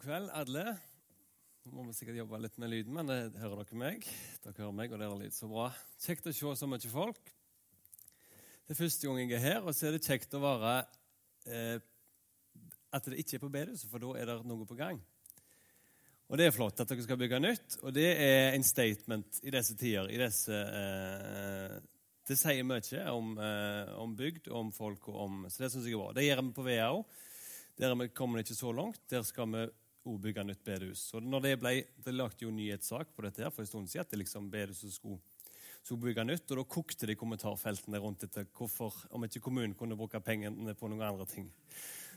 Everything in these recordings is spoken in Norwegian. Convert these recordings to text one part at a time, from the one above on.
God kveld, alle. Nå må vi sikkert jobbe litt med lyden, men det hører dere meg. Dere hører meg, og er lyd så bra. Kjekt å se så mye folk. Det er første gang jeg er her, og så er det kjekt å være eh, at det ikke er på bedehuset, for da er det noe på gang. Og det er flott at dere skal bygge nytt, og det er en statement i disse tider. I disse, eh, det sier mye om, eh, om bygd, om folk og om Så det syns jeg er bra. Det gjør vi på VEA òg. Der vi kommer ikke så langt. Der skal vi òg bygge nytt bedehus. Og når Det ble, det lagde jo nyhetssak på dette her for en stund siden, at det liksom bedehuset skulle, skulle bygge nytt. Og da kokte det i kommentarfeltene rundt dette hvorfor, om ikke kommunen kunne bruke pengene på noen andre ting.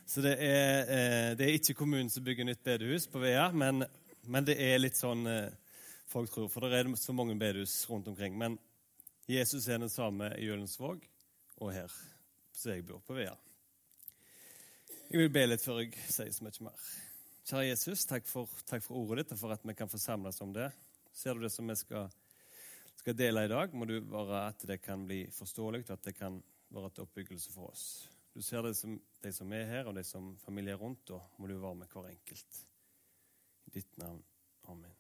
Så det er, eh, det er ikke kommunen som bygger nytt bedehus på Vea, men, men, det er litt sånn eh, folk tror, for det er så mange bedehus rundt omkring. Men Jesus er den samme i Jølensvåg og her, så jeg bor på Vea. Jeg vil be litt før jeg sier så mye mer. Kjære Jesus, takk for, takk for, ordet ditt og for at vi kan forsamles om det. Ser du det som vi skal, skal dele i dag, må du være at det kan bli forståelig, og at det kan være til oppbyggelse for oss. Du ser det som de som er her, og de som familier rundt, og må du være med hver enkelt. I ditt navn. Amen.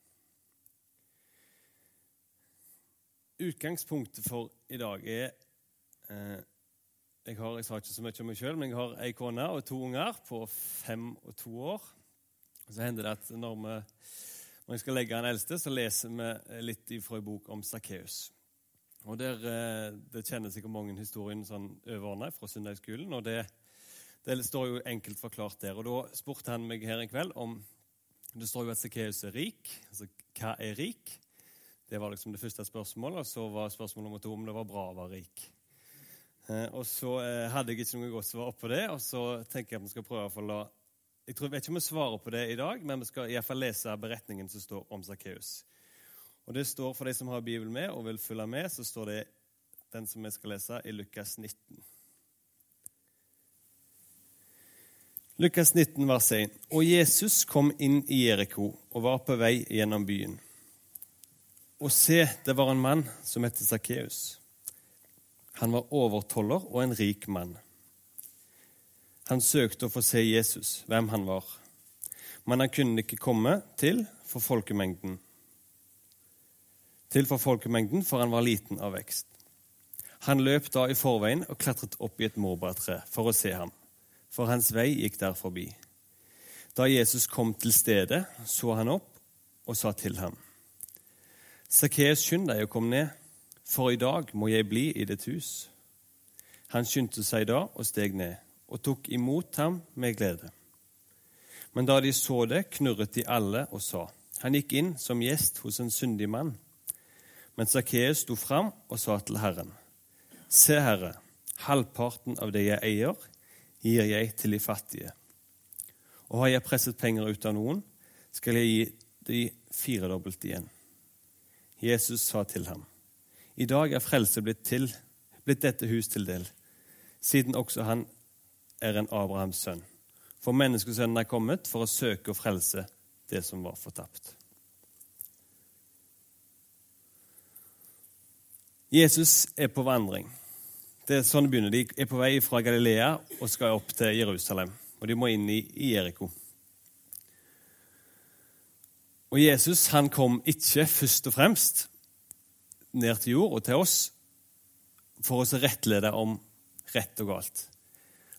Utgangspunktet for i dag er eh, jeg, har, jeg sa ikke så mye om meg sjøl, men jeg har ei kone og to unger på fem og to år. Så hender det at når, vi, når jeg skal legge den eldste, så leser vi litt fra en bok om Sakkeus. Og eh, Det kjenner sikkert mange historien sånn overordna fra søndagsskolen. og det, det, står jo enkelt forklart der. Og Da spurte han meg her en kveld om Det står jo at Sakkeus er rik. Altså, hva er rik? Det var liksom det første spørsmålet. Og så var spørsmål nummer to om det var bra å være rik. Eh, og så eh, hadde jeg ikke noe godt svar på det, og så tenker jeg at vi skal prøve å la Jeg tror, vet ikke om vi svarer på det i dag, men vi skal i hvert fall lese beretningen som står om Sakkeus. Og det står, For de som har Bibelen med og vil følge med, så står det den som vi skal lese, i Lukas 19. Lukas 19, vers 1. Og Jesus kom inn i Jeriko og var på vei gjennom byen. Og se, det var en mann som het Sakkeus. Han var overtoller og en rik mann. Han søkte å få se Jesus, hvem han var, men han kunne ikke komme til for folkemengden. Til for folkemengden, for han var liten av vekst. Han løp da i forveien og klatret opp i et morbærtre for å se ham, for hans vei gikk der forbi. Da Jesus kom til stedet, så han opp og sa til ham, Sakkeus, skynd deg å komme ned for i dag må jeg bli i ditt hus. Han skyndte seg da og steg ned, og tok imot ham med glede. Men da de så det, knurret de alle og sa, han gikk inn som gjest hos en syndig mann. Men Sakkeus sto fram og sa til Herren, Se, Herre, halvparten av det jeg eier, gir jeg til de fattige. Og har jeg presset penger ut av noen, skal jeg gi de firedobbelt igjen. Jesus sa til ham, i dag er frelse blitt, til, blitt dette hus til del, siden også han er en Abrahams sønn. For menneskesønnen er kommet for å søke og frelse det som var fortapt. Jesus er på vandring. Det er sånn det begynner. De er på vei fra Galilea og skal opp til Jerusalem. Og de må inn i Jeriko. Og Jesus han kom ikke først og fremst ned til jord og til oss for å rettlede om rett og galt.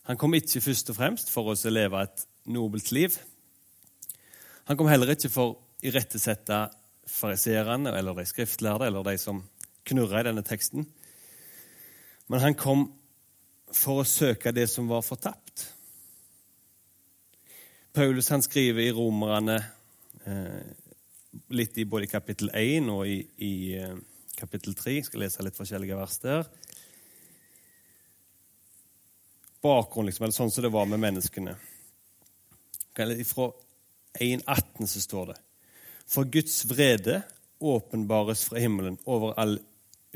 Han kom ikke først og fremst for oss å leve et nobelt liv. Han kom heller ikke for å irettesette fariseerne eller de skriftlærde eller de som knurra i denne teksten. Men han kom for å søke det som var fortapt. Paulus han skriver i Romerne eh, litt i både kapittel 1 og i, i eh, kapittel 3. Jeg skal lese litt forskjellige vers der. Bakgrunn, liksom, eller sånn som det var med menneskene. Fra 1.18 så står det For Guds vrede åpenbares fra himmelen over all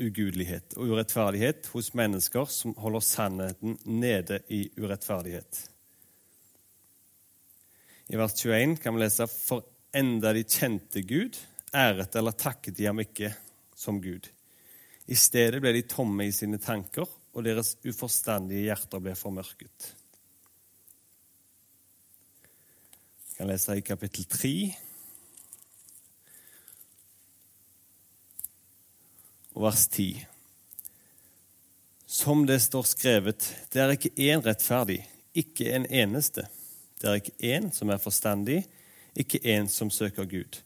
ugudelighet og urettferdighet hos mennesker som holder sannheten nede i urettferdighet. I vers 21 kan vi lese For enda de kjente Gud, æret eller takket de ham ikke som Gud. I stedet ble de tomme i sine tanker, og deres uforstandige hjerter ble formørket. kan lese i kapittel 3. Og vers 10. Som det står skrevet, det er ikke én rettferdig, ikke en eneste. Det er ikke én som er forstandig, ikke én som søker Gud.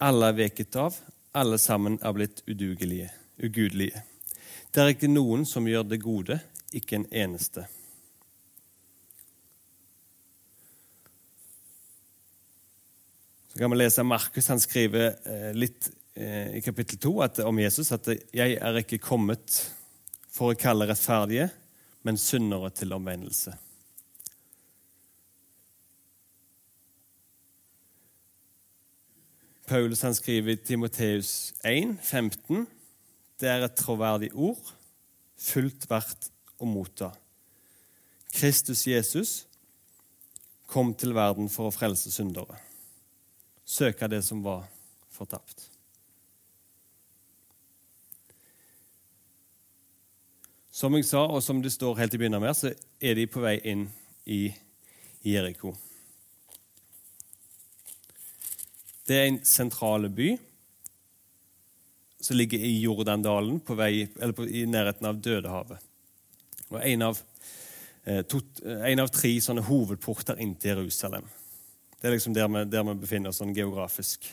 Alle er veket av, alle sammen er blitt udugelige, ugudelige. Det er ikke noen som gjør det gode, ikke en eneste. Så kan vi lese Markus. Han skriver eh, litt eh, i kapittel 2 at, om Jesus at 'jeg er ikke kommet for å kalle rettferdige, men syndere til omvendelse'. Paulus han skriver i Timoteus 1, 15, det er et troverdig ord, fullt verdt å motta. Kristus Jesus kom til verden for å frelse syndere, søke det som var fortapt. Som jeg sa, og som det står helt i begynnelsen, så er de på vei inn i Jeriko. Det er en sentral by som ligger i Jordandalen, på vei, på, i nærheten av Dødehavet. Og en av, eh, to, eh, en av tre sånne hovedporter inn til Jerusalem. Det er liksom der vi, der vi befinner oss sånn geografisk.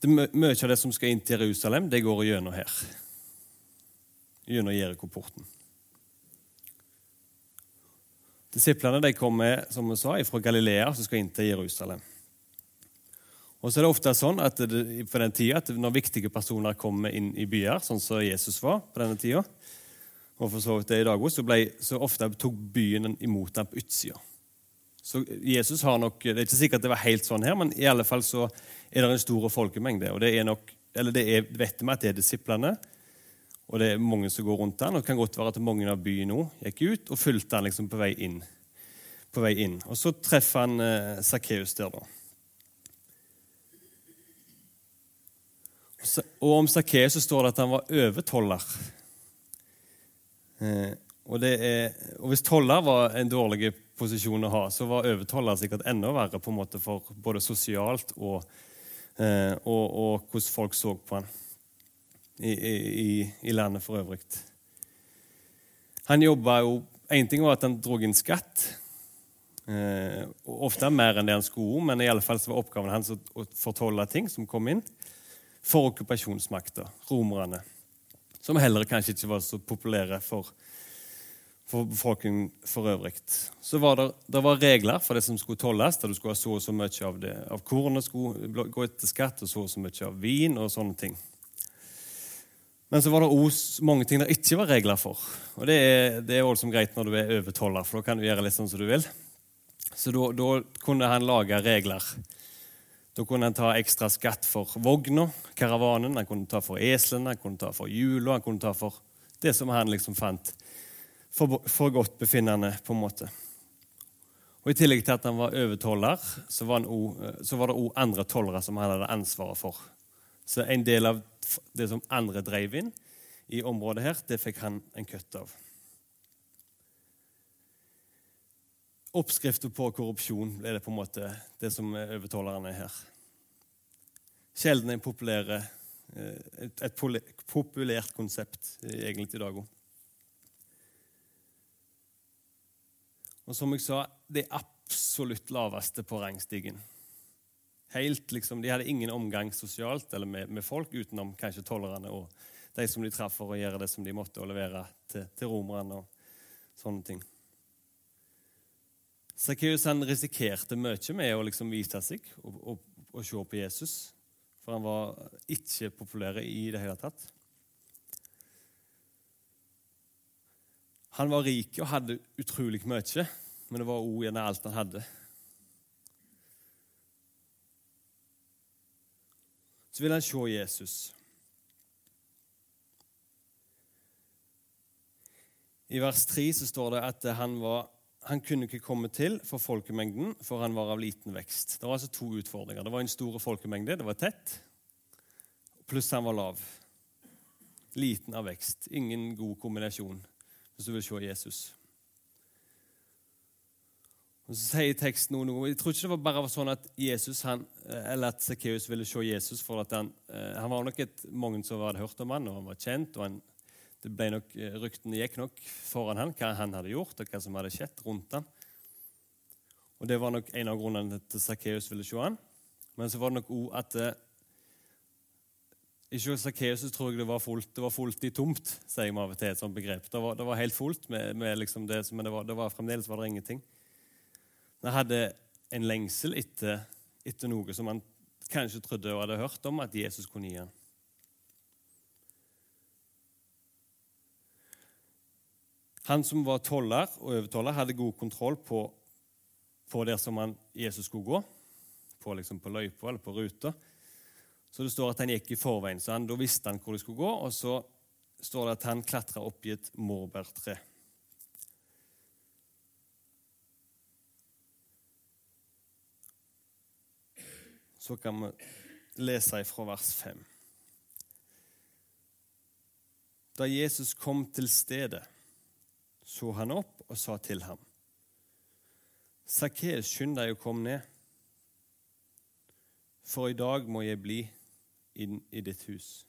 Det, mye av det som skal inn til Jerusalem, det går gjennom her. Gjennom Jerikoporten. Disiplene de kommer som vi sa, fra Galilea som skal inn til Jerusalem. Og så er det ofte sånn at det, på den tida, at Når viktige personer kommer inn i byer, sånn som Jesus var på denne tida, og for så vidt det i dag også, så, ble, så ofte tok byen imot ham på utsida. Så Jesus har nok, Det er ikke sikkert det var helt sånn her, men i alle fall så er det en stor folkemengde. og det er nok, eller det er, vet vi at det er disiplene, og det er mange som går rundt den. Og det kan godt være at mange av byen nå gikk ut og fulgte han liksom på vei inn. På vei inn. Og så treffer han eh, der, da. Og om Sakkeus står det at han var overtoller. Eh, og, er, og, hvis toller var en dårlig posisjon å ha, så var overtoller sikkert enda verre på en måte for både sosialt og, eh, og, og hvordan folk så på han i, i, i landet for øvrig. Han jobba jo Én ting var at han dro inn skatt, eh, ofte mer enn det han skulle, men i alle fall så var oppgaven hans å, å fortolle ting som kom inn, for okkupasjonsmakta, romerne, som heller kanskje ikke var så populære for, for befolkningen for øvrig. Så var det, det var regler for det som skulle tolles, der du skulle ha så og så mye av, det, av kornet skulle gå etter skatt, og så og så mye av vin og sånne ting. Men så var det også mange ting det ikke var regler for. Og Det er, det er også greit når du er over for da kan du gjøre litt sånn som du vil. Så da kunne han lage regler. Da kunne han ta ekstra skatt for vogna, karavanen, han kunne ta for eslene, han kunne ta for hjula, han kunne ta for det som han liksom fant for, for godt befinnende, på en måte. Og I tillegg til at han var overtoller, så var, var det òg andre tollere som han hadde ansvaret for. Så en del av det som andre drev inn i området her, det fikk han en kutt av. Oppskriften på korrupsjon ble det på en måte det som overtalerne er her. Sjelden en populær, eh, et, et populært konsept egentlig i dag òg. Og som jeg sa, det absolutt laveste på rangstigen. Helt, liksom, de hadde ingen omgang sosialt eller med, med folk utenom kanskje tollerne og de som de traff for å gjøre det som de måtte, og levere til, til romerne og sånne ting. Sakkeus risikerte mye med å liksom vise seg og, og, og, se på Jesus, for han var ikke populær i det hele tatt. Han var rik og hadde utrolig mye, men det var òg gjerne alt han hadde. så vil han se Jesus. I vers 3 så står det at han, var, han kunne ikke komme til for folkemengden, for han var av liten vekst. Det var altså to utfordringer. Det var en stor folkemengde, det var tett, pluss han var lav. Liten av vekst. Ingen god kombinasjon hvis du vil se Jesus. Og så sier teksten noe, Jeg tror ikke det var bare sånn at Jesus, han, eller at Sakkeus ville se Jesus. for Han han var nok et, mange som hadde hørt om han, og han var kjent. og han, det ble nok, Ryktene gikk nok foran han, hva han hadde gjort, og hva som hadde skjedd rundt han. Og Det var nok en av grunnene til at Sakkeus ville se han. Men så var det nok òg at ikke hos Sakkeus tror jeg det var fullt, det var fullt i tomt, sier jeg meg av og til. et sånt begrep. Det var, det var helt fullt, med, med liksom det, men det var, det var, fremdeles var det ingenting. Han hadde en lengsel etter, etter noe som han kanskje trodde og hadde hørt om at Jesus kunne gi ham. Han som var toller og overtoller, hadde god kontroll på, på der som han, Jesus skulle gå, på, liksom på løypa eller på ruta. Så det står at han gikk i forveien, så han, da visste han hvor de skulle gå. Og så står det at han klatra opp i et morbærtre. Så kan vi lese fra vers 5. Da Jesus kom til stedet, så han opp og sa til ham.: Sakkeus, skynd deg å komme ned, for i dag må jeg bli inn i ditt hus.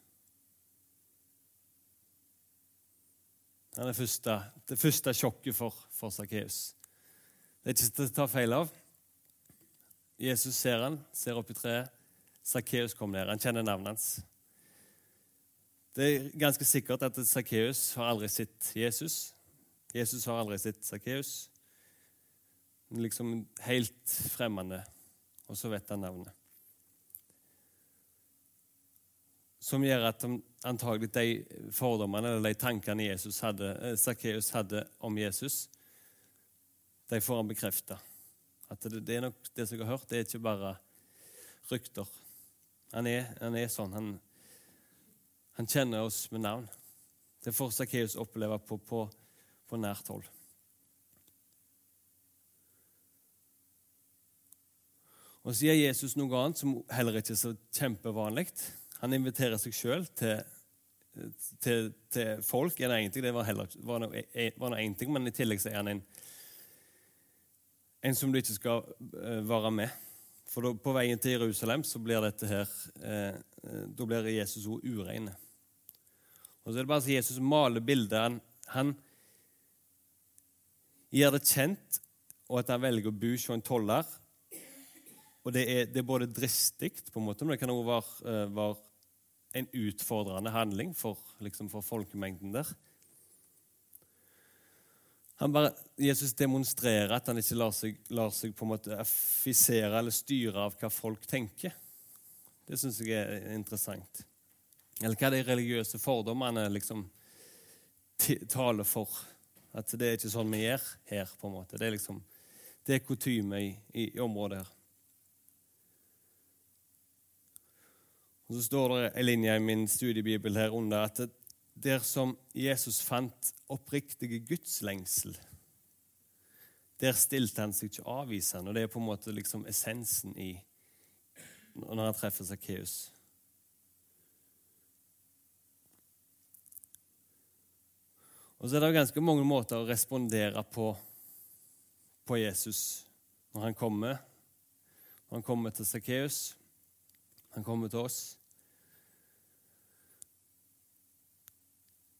Det er det første, det første sjokket for, for Sakkeus. Det er ikke til å ta feil av. Jesus ser han, ser opp i treet. Sakkeus kom ned. Han kjenner navnet hans. Det er ganske sikkert at Sakkeus har aldri sett Jesus. Jesus har aldri sett Sakkeus. Liksom helt fremmede, og så vet han navnet. som gjør at antagelig de fordommene eller de tankene Jesus hadde, Sakkeus eh, hadde om Jesus, de får han bekrefta. At det, det, er nok det som jeg har hørt, det er ikke bare rykter. Han er, han er sånn. Han, han, kjenner oss med navn. Det får Sakkeus oppleve på, på, på nært hold. Og så sier Jesus noe annet som heller ikke er så kjempevanlig. Han inviterer seg sjøl til, til, til, folk. Er det en? Det var, heller, var, noe, var en ting, men i tillegg så er han en, en som du ikke skal uh, være med. For da, på veien til Jerusalem så blir dette her uh, Da blir Jesus ord urein. Og så er det bare så Jesus maler bildet. Han, han gjør det kjent, og at han velger å bo hos en toller. Og det er, det er både dristig, på en måte, men det kan også være, være en utfordrende handling for, liksom for folkemengden der. Bare, Jesus demonstrerer at han ikke lar seg, lar seg på en måte affisere eller styre av hva folk tenker. Det syns jeg er interessant. Eller hva de religiøse fordommene liksom taler for. At det er ikke sånn vi gjør her. på en måte. Det er liksom, det er kutyme i, i, i området her. Og Så står det en linje i min studiebibel her under at der som Jesus fant oppriktige gudslengsel, der stilte han seg ikke avvisende. Og det er på en måte liksom essensen i når han treffer Sakkeus. Og så er det ganske mange måter å respondere på, på Jesus når han kommer. Når han kommer til Sakkeus. Han kommer til oss.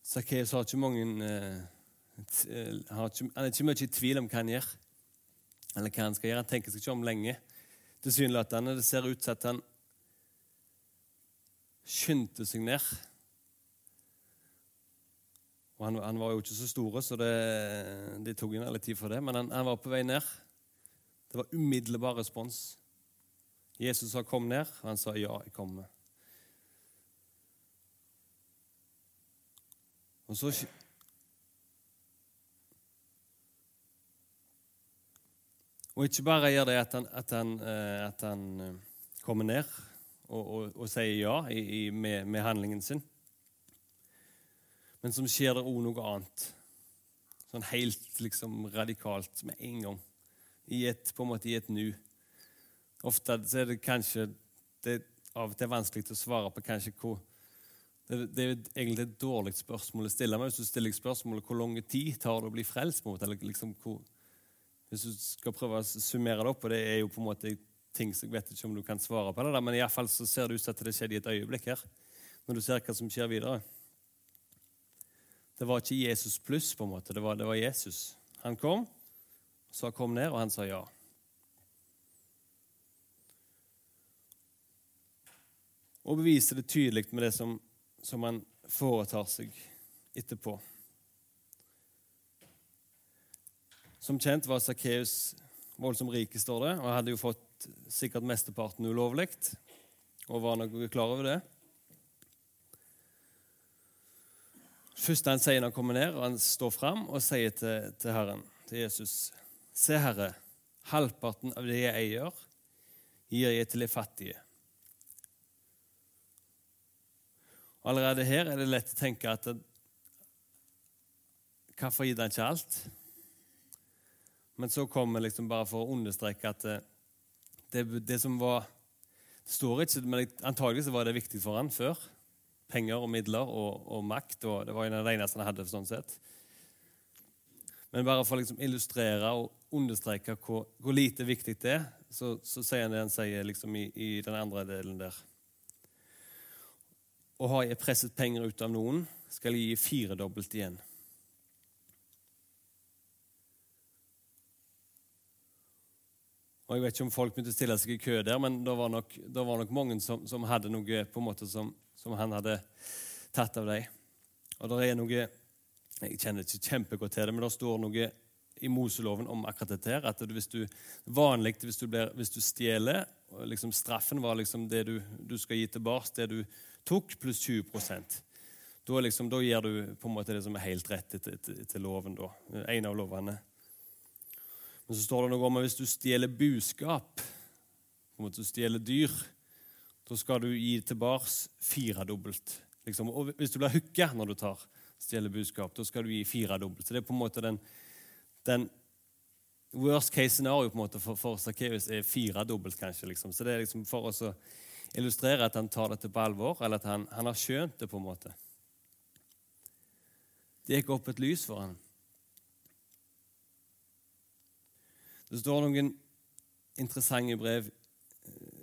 Sakkeus har ikke mange eh, eh har ikke, Han er ikke mye i tvil om hva han gjør, eller hva han skal gjøre. Han tenker seg ikke om lenge. Tilsynelatende. Det ser ut til at han skyndte seg ned. Og han, han, var jo ikke så store, så det, det tok en litt tid for det. Men han, han var på vei ned. Det var umiddelbar respons. Jesus sa 'kom ned', og han sa 'ja, jeg kommer'. Og så Og ikke bare gjør det at han, at han, eh, at han eh, kommer ned og, og, og sier ja i, i, med, med, handlingen sin, men som skjer det òg noe annet. Sånn helt liksom radikalt med en gang. I et, på en måte i et nu. Ofte så er det kanskje det av og til vanskelig å svare på kanskje hvor det, det, er egentlig et dårlig spørsmål å stille meg hvis du stiller spørsmålet hvor lang tid tar det å bli frelst mot, eller liksom hvor, Hvis du skal prøve å summere det opp, og det er jo på en måte ting som jeg vet ikke om du kan svare på, det, men iallfall ser det ut til at det skjedde i et øyeblikk her, når du ser hva som skjer videre. Det var ikke Jesus pluss, på en måte. Det var, det var Jesus. Han kom, sa 'kom ned', og han sa ja. Og beviser det tydelig med det som, som han foretar seg etterpå. Som kjent var Sakkeus voldsomt rik, står det, og hadde jo fått sikkert mesteparten ulovlig, og var nok klar over det. Først han sier når han kommer ned, og han står fram og sier til, til Herren, til Jesus, Se, Herre, halvparten av det jeg eier, gir jeg til de fattige. Allerede her er det lett å tenke at Hvorfor gir han ikke alt? Men så kommer liksom bare for å understreke at det, det, som var Det står ikke, men antagelig var det viktig for han før. Penger og midler og, og makt. og Det var en av de eneste han hadde. sånn sett. Men bare for å liksom illustrere og understreke hvor, hvor, lite viktig det er, så, så sier han det han sier liksom i, i den andre delen der. Og har jeg presset penger ut av noen, skal jeg gi firedobbelt igjen. Og Jeg vet ikke om folk begynte å stille seg i kø der, men det var nok, det var nok mange som, som, hadde noe på en måte som, som han hadde tatt av dem. Og det er noe Jeg kjenner ikke kjempegodt til det, men det står noe i Moseloven om akkurat dette. her, at hvis du, Vanlig hvis du, blir, hvis du stjeler liksom Straffen var liksom det du, du skal gi tilbake, det du tok, pluss 20 da, liksom, da gir du på en måte det som er helt rett etter, etter, etter loven. da, En av lovene. Men så står det noe om at hvis du stjeler buskap, på en måte du stjeler dyr, da skal du gi tilbake firedobbelt. Liksom. Og hvis du blir hooka når du tar stjeler budskap, da skal du gi firedobbelt. Så det er på en måte den, den worst case scenario på en måte for, for Sakkeus er firedobbelt, kanskje. Liksom. Så det er liksom for å illustrere at han tar dette på alvor, eller at han, han har skjønt det. på en måte. Det gikk opp et lys for ham. Det står noen interessante brev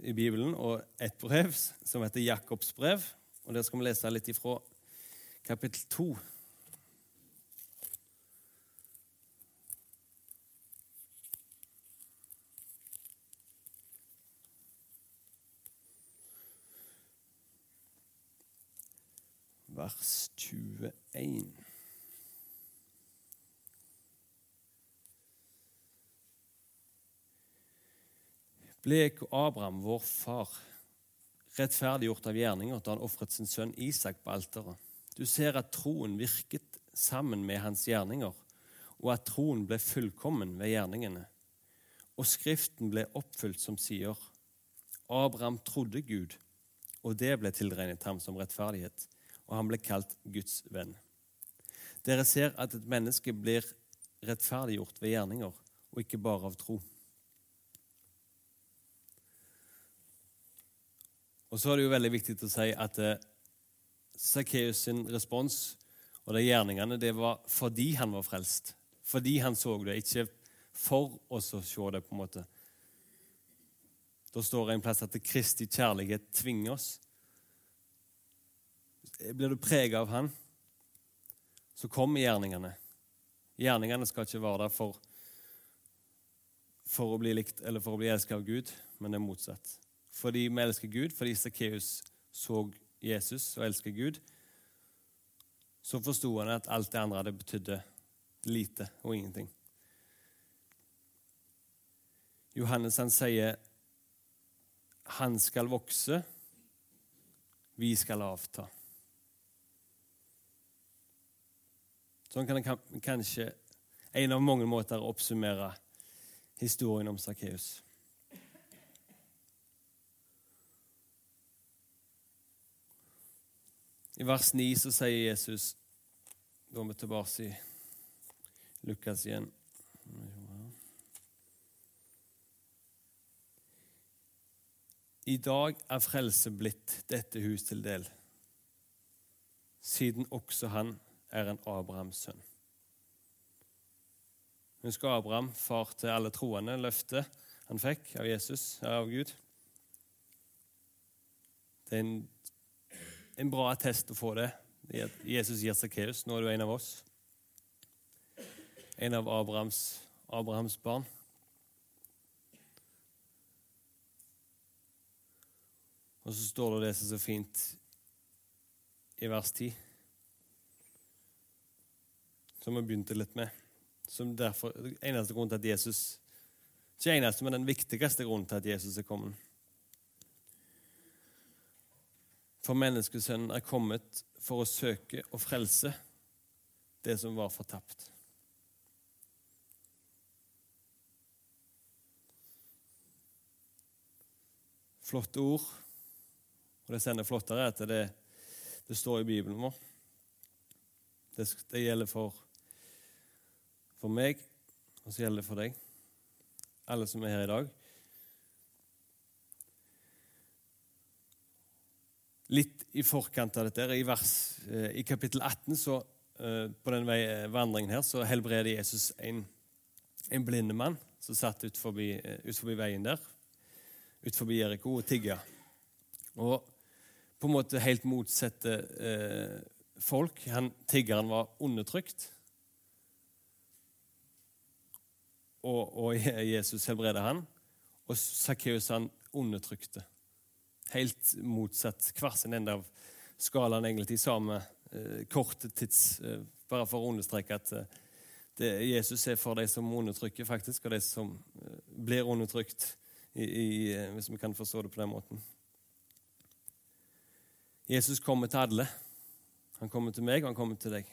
i Bibelen, og et brev som heter Jakobs brev. og Der skal vi lese litt ifra kapittel 2. Vers 21. ble ikke Abraham, vår far, rettferdiggjort av gjerninger da han ofret sin sønn Isak på alteret. Du ser at troen virket sammen med hans gjerninger, og at troen ble fullkommen ved gjerningene. Og Skriften ble oppfylt som sier, Abraham trodde Gud, og det ble tilregnet ham som rettferdighet, og han ble kalt Guds venn. Dere ser at et menneske blir rettferdiggjort ved gjerninger, og ikke bare av tro. Og så er det jo veldig viktig å si at eh, Sakkeus sin respons og de gjerningene det var fordi han var frelst. Fordi han så det, ikke for oss å se det. på en måte. Da står det en plass at Kristi kjærlighet tvinger oss. Blir du preget av Han, så kommer gjerningene. Gjerningene skal ikke være der for, for å bli likt eller for å bli elsket av Gud, men det er motsatt fordi vi elsker Gud, fordi Sakkeus så Jesus og elsker Gud, så forsto han at alt det andre hadde betydde lite og ingenting. Johannes han sier han skal vokse, vi skal avta. Sånn kan det kanskje en av mange måter oppsummere historien om Sakkeus. I vers 9 så sier Jesus Da er vi tilbake i Lukas igjen. I dag er frelse blitt dette hus til del, siden også han er en Abrahams sønn. Husker Abraham, far til alle troende, løftet han fikk av Jesus, av Gud. Det er en, en bra attest å få det. Jesus gir Sakkeus. Nå er du en av oss. En av Abrahams, Abrahams barn. Og så står det det som er så fint i vers 10, som vi begynte litt med. Som derfor, eneste grunn til at Jesus Ikke eneste, men den viktigste grunnen til at Jesus er kommet. For menneskesønnen er kommet for å søke og frelse det som var fortapt. Flotte ord. Og det som er flottere, er at det, det står i Bibelen vår. Det, det gjelder for for meg, og så gjelder det for deg, alle som er her i dag. Litt i forkant av dette, i, vers, eh, i kapittel 18, så, eh, på den eh, vandringen her, så helbreder Jesus en, en blinde mann som satt ut forbi, ut forbi veien der, ut forbi Jeriko, og tigga. Og på en måte helt motsatte eh, folk. Han, tiggeren var undertrykt. og, og Jesus helbreda han, og Sakkeus han undertrykte. Helt motsatt. Hver sin ende av skalaen egentlig i samme eh, korte tids eh, Bare for å understreke at eh, det, Jesus er for de som undertrykker, faktisk, og de som eh, blir undertrykt, i, i, eh, hvis vi kan forstå det på den måten. Jesus kommer til alle. Han kommer til meg, og han kommer til deg.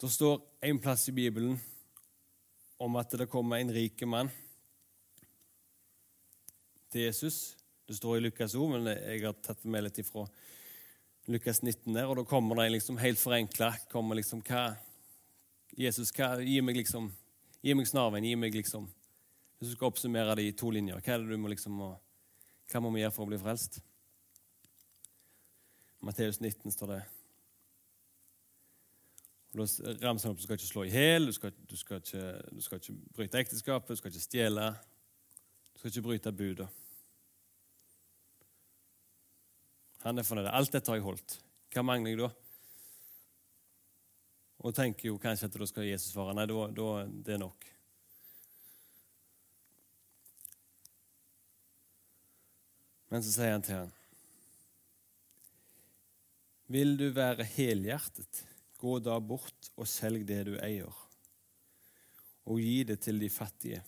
Det står en plass i Bibelen om at det kommer en rik mann til Jesus. Det står i Lukas òg, men jeg har tatt med litt ifra Lukas 19 der, og da kommer det liksom helt forenkla liksom, Jesus, hva, gi meg liksom Gi meg snarveien. Gi meg liksom Hvis du skal oppsummere det i to linjer, hva er det du må liksom Hva må vi gjøre for å bli frelst? Matteus 19 står det. Og da ramser han opp du skal ikke slå i hjel, du, du, du, skal ikke bryte ekteskapet, du skal ikke stjele. Du skal ikke bryte buda. Han er fornøyd. Alt dette har jeg holdt. Hva mangler jeg da? Og tenker jo kanskje at da skal Jesus svare nei, da, da det er nok. Men så sier han til han, Vil du være helhjertet? Gå da bort og selg det du eier, og gi det til de fattige.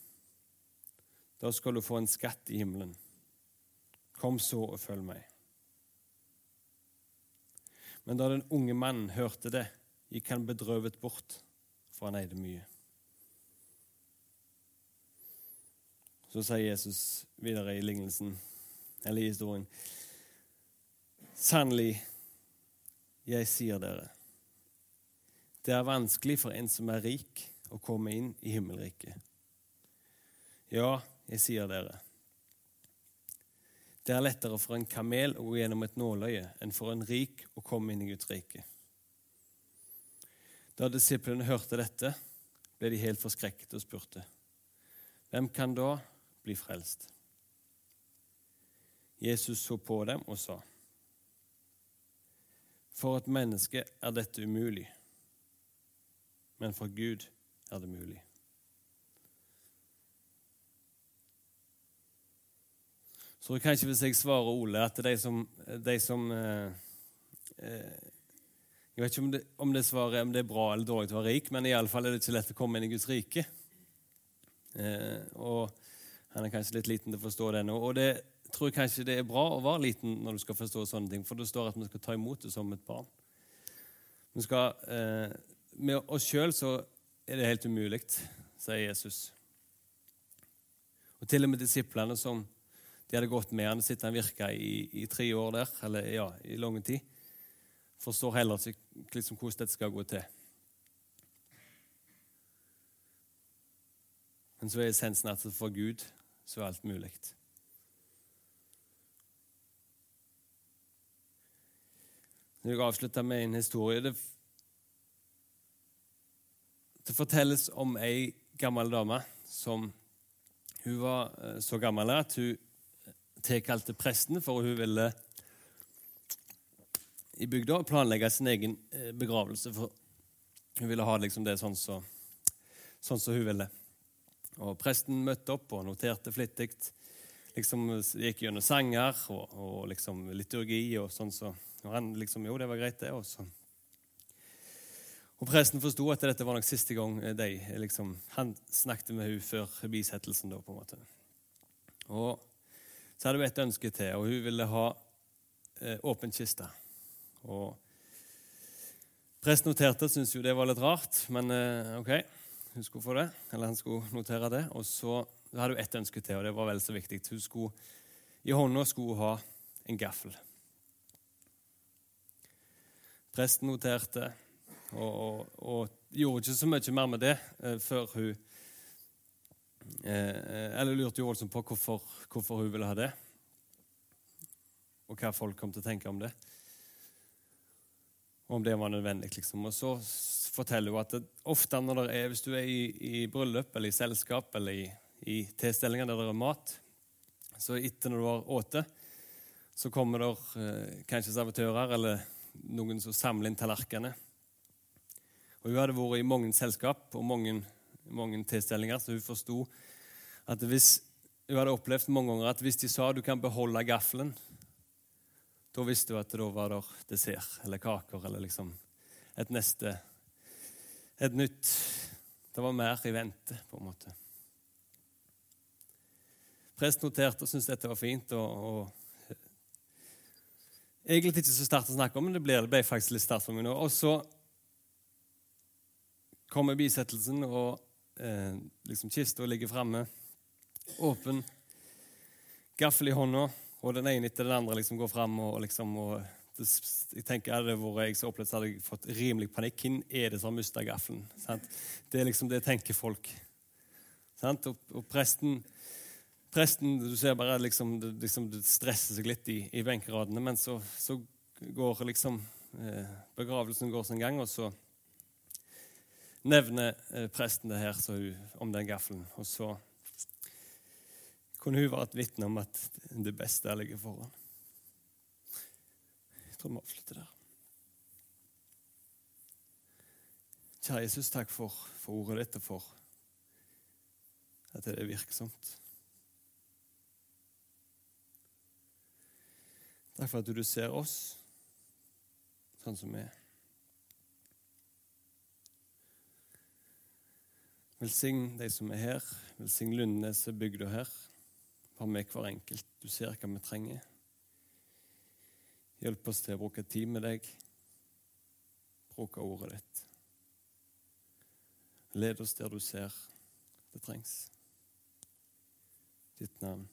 Da skal du få en skatt i himmelen. Kom så og følg meg. Men da den unge mannen hørte det, gikk han bedrøvet bort, for han eide mye. Så sier Jesus videre i lignelsen, eller i historien, Sannelig, jeg sier dere, det er vanskelig for en som er rik, å komme inn i himmelriket. Ja, jeg sier dere. Det er lettere for en kamel å gå gjennom et nåløye enn for en rik å komme inn i Guds rike. Da disiplene hørte dette, ble de helt forskrekket og spurte, hvem kan da bli frelst? Jesus så på dem og sa, for et menneske er dette umulig men for Gud er det mulig. Så kanskje hvis jeg svarer Ole at de som, de som eh, eh, Jeg vet ikke om det, om det, svaret, om det er bra eller dårlig å være rik, men iallfall er det ikke lett å komme inn i Guds rike. Eh, og han er kanskje litt liten til å forstå det nå. Og det tror jeg kanskje det er bra å være liten når du skal forstå sånne ting, for det står at vi skal ta imot det som et barn. Vi skal eh, med oss sjøl så er det helt umulig, sier Jesus. Og til og med disiplene som de hadde gått med han, sitter han virka i, i, tre år der, eller ja, i lang tid, forstår heller ikke liksom, hvordan dette skal gå til. Men så er essensen at for Gud så er alt mulig. Jeg vil avslutte med en historie. Det, det fortelles om ei gammel dame som Hun var eh, så gammel at hun tilkalte presten, for hun ville i bygda planlegge sin egen eh, begravelse. For hun ville ha liksom det sånn som så, sånn hun ville. Og Presten møtte opp og noterte flittig. Liksom, gikk gjennom sanger og, og liksom liturgi og sånn. Så, og han liksom Jo, det var greit, det. også. Og Presten forsto at dette var nok siste gang de liksom, Han snakket med henne før bisettelsen. da, på en måte. Og Så hadde hun et ønske til, og hun ville ha eh, åpen kiste. Og Presten noterte, syntes jo det var litt rart, men eh, ok hun skulle få det, eller han skulle notere det. Og så hadde hun ett ønske til, og det var vel så viktig. Hun skulle, I hånda skulle hun ha en gaffel. Presten noterte og, og, og, gjorde ikke så mye mer med det eh, før hun eh, Eller lurte jo voldsomt på hvorfor, hvorfor hun ville ha det, og hva folk kom til å tenke om det. Om det var nødvendig. liksom. Og så forteller hun at det, ofte når det er, hvis du er i, i bryllup eller i selskap eller i, i tilstelninger der det er mat, så etter når du har spist, så kommer det eh, kanskje servitører eller noen som samler inn tallerkenene. Og Hun hadde vært i mange selskap og mange, mange tilstelninger, så hun forsto at hvis hun hadde opplevd mange ganger at hvis de sa du kan beholde gaffelen, da visste hun at da var det dessert eller kaker eller liksom et neste et nytt Det var mer i vente, på en måte. Prest noterte og syntes dette var fint. og, og Egentlig ikke så sterkt å snakke om, men det ble, det ble faktisk litt sterkt for meg nå. Og så kommer bisettelsen, og eh, liksom kista ligger framme, åpen, gaffel i hånda, og den ene etter den andre liksom går fram og, liksom, og jeg tenker Hadde det vært jeg som opplevde hadde jeg fått rimelig panikk. Hvem er det som har mista gaffelen? Sant? Det er liksom det tenker folk. Sant? Og, og presten, presten, Du ser bare liksom, det, liksom, det stresser seg litt i, i benkeradene, men så, så går liksom eh, begravelsen går sin gang, og så nevner eh, presten det her hun, om den gaffelen. Og så kunne hun vært vitne om at det beste ligger foran Jeg tror vi avslutter der. Kjære Jesus, takk for, for ordet ditt og for at det er virksomt. Takk for at du ser oss sånn som vi er. Velsign de som er her. Velsign Lundneset, bygda her. Vær med hver enkelt. Du ser hva vi trenger. Hjelp oss til å bruke tid med deg, bruke ordet ditt. Led oss der du ser det trengs. Ditt navn.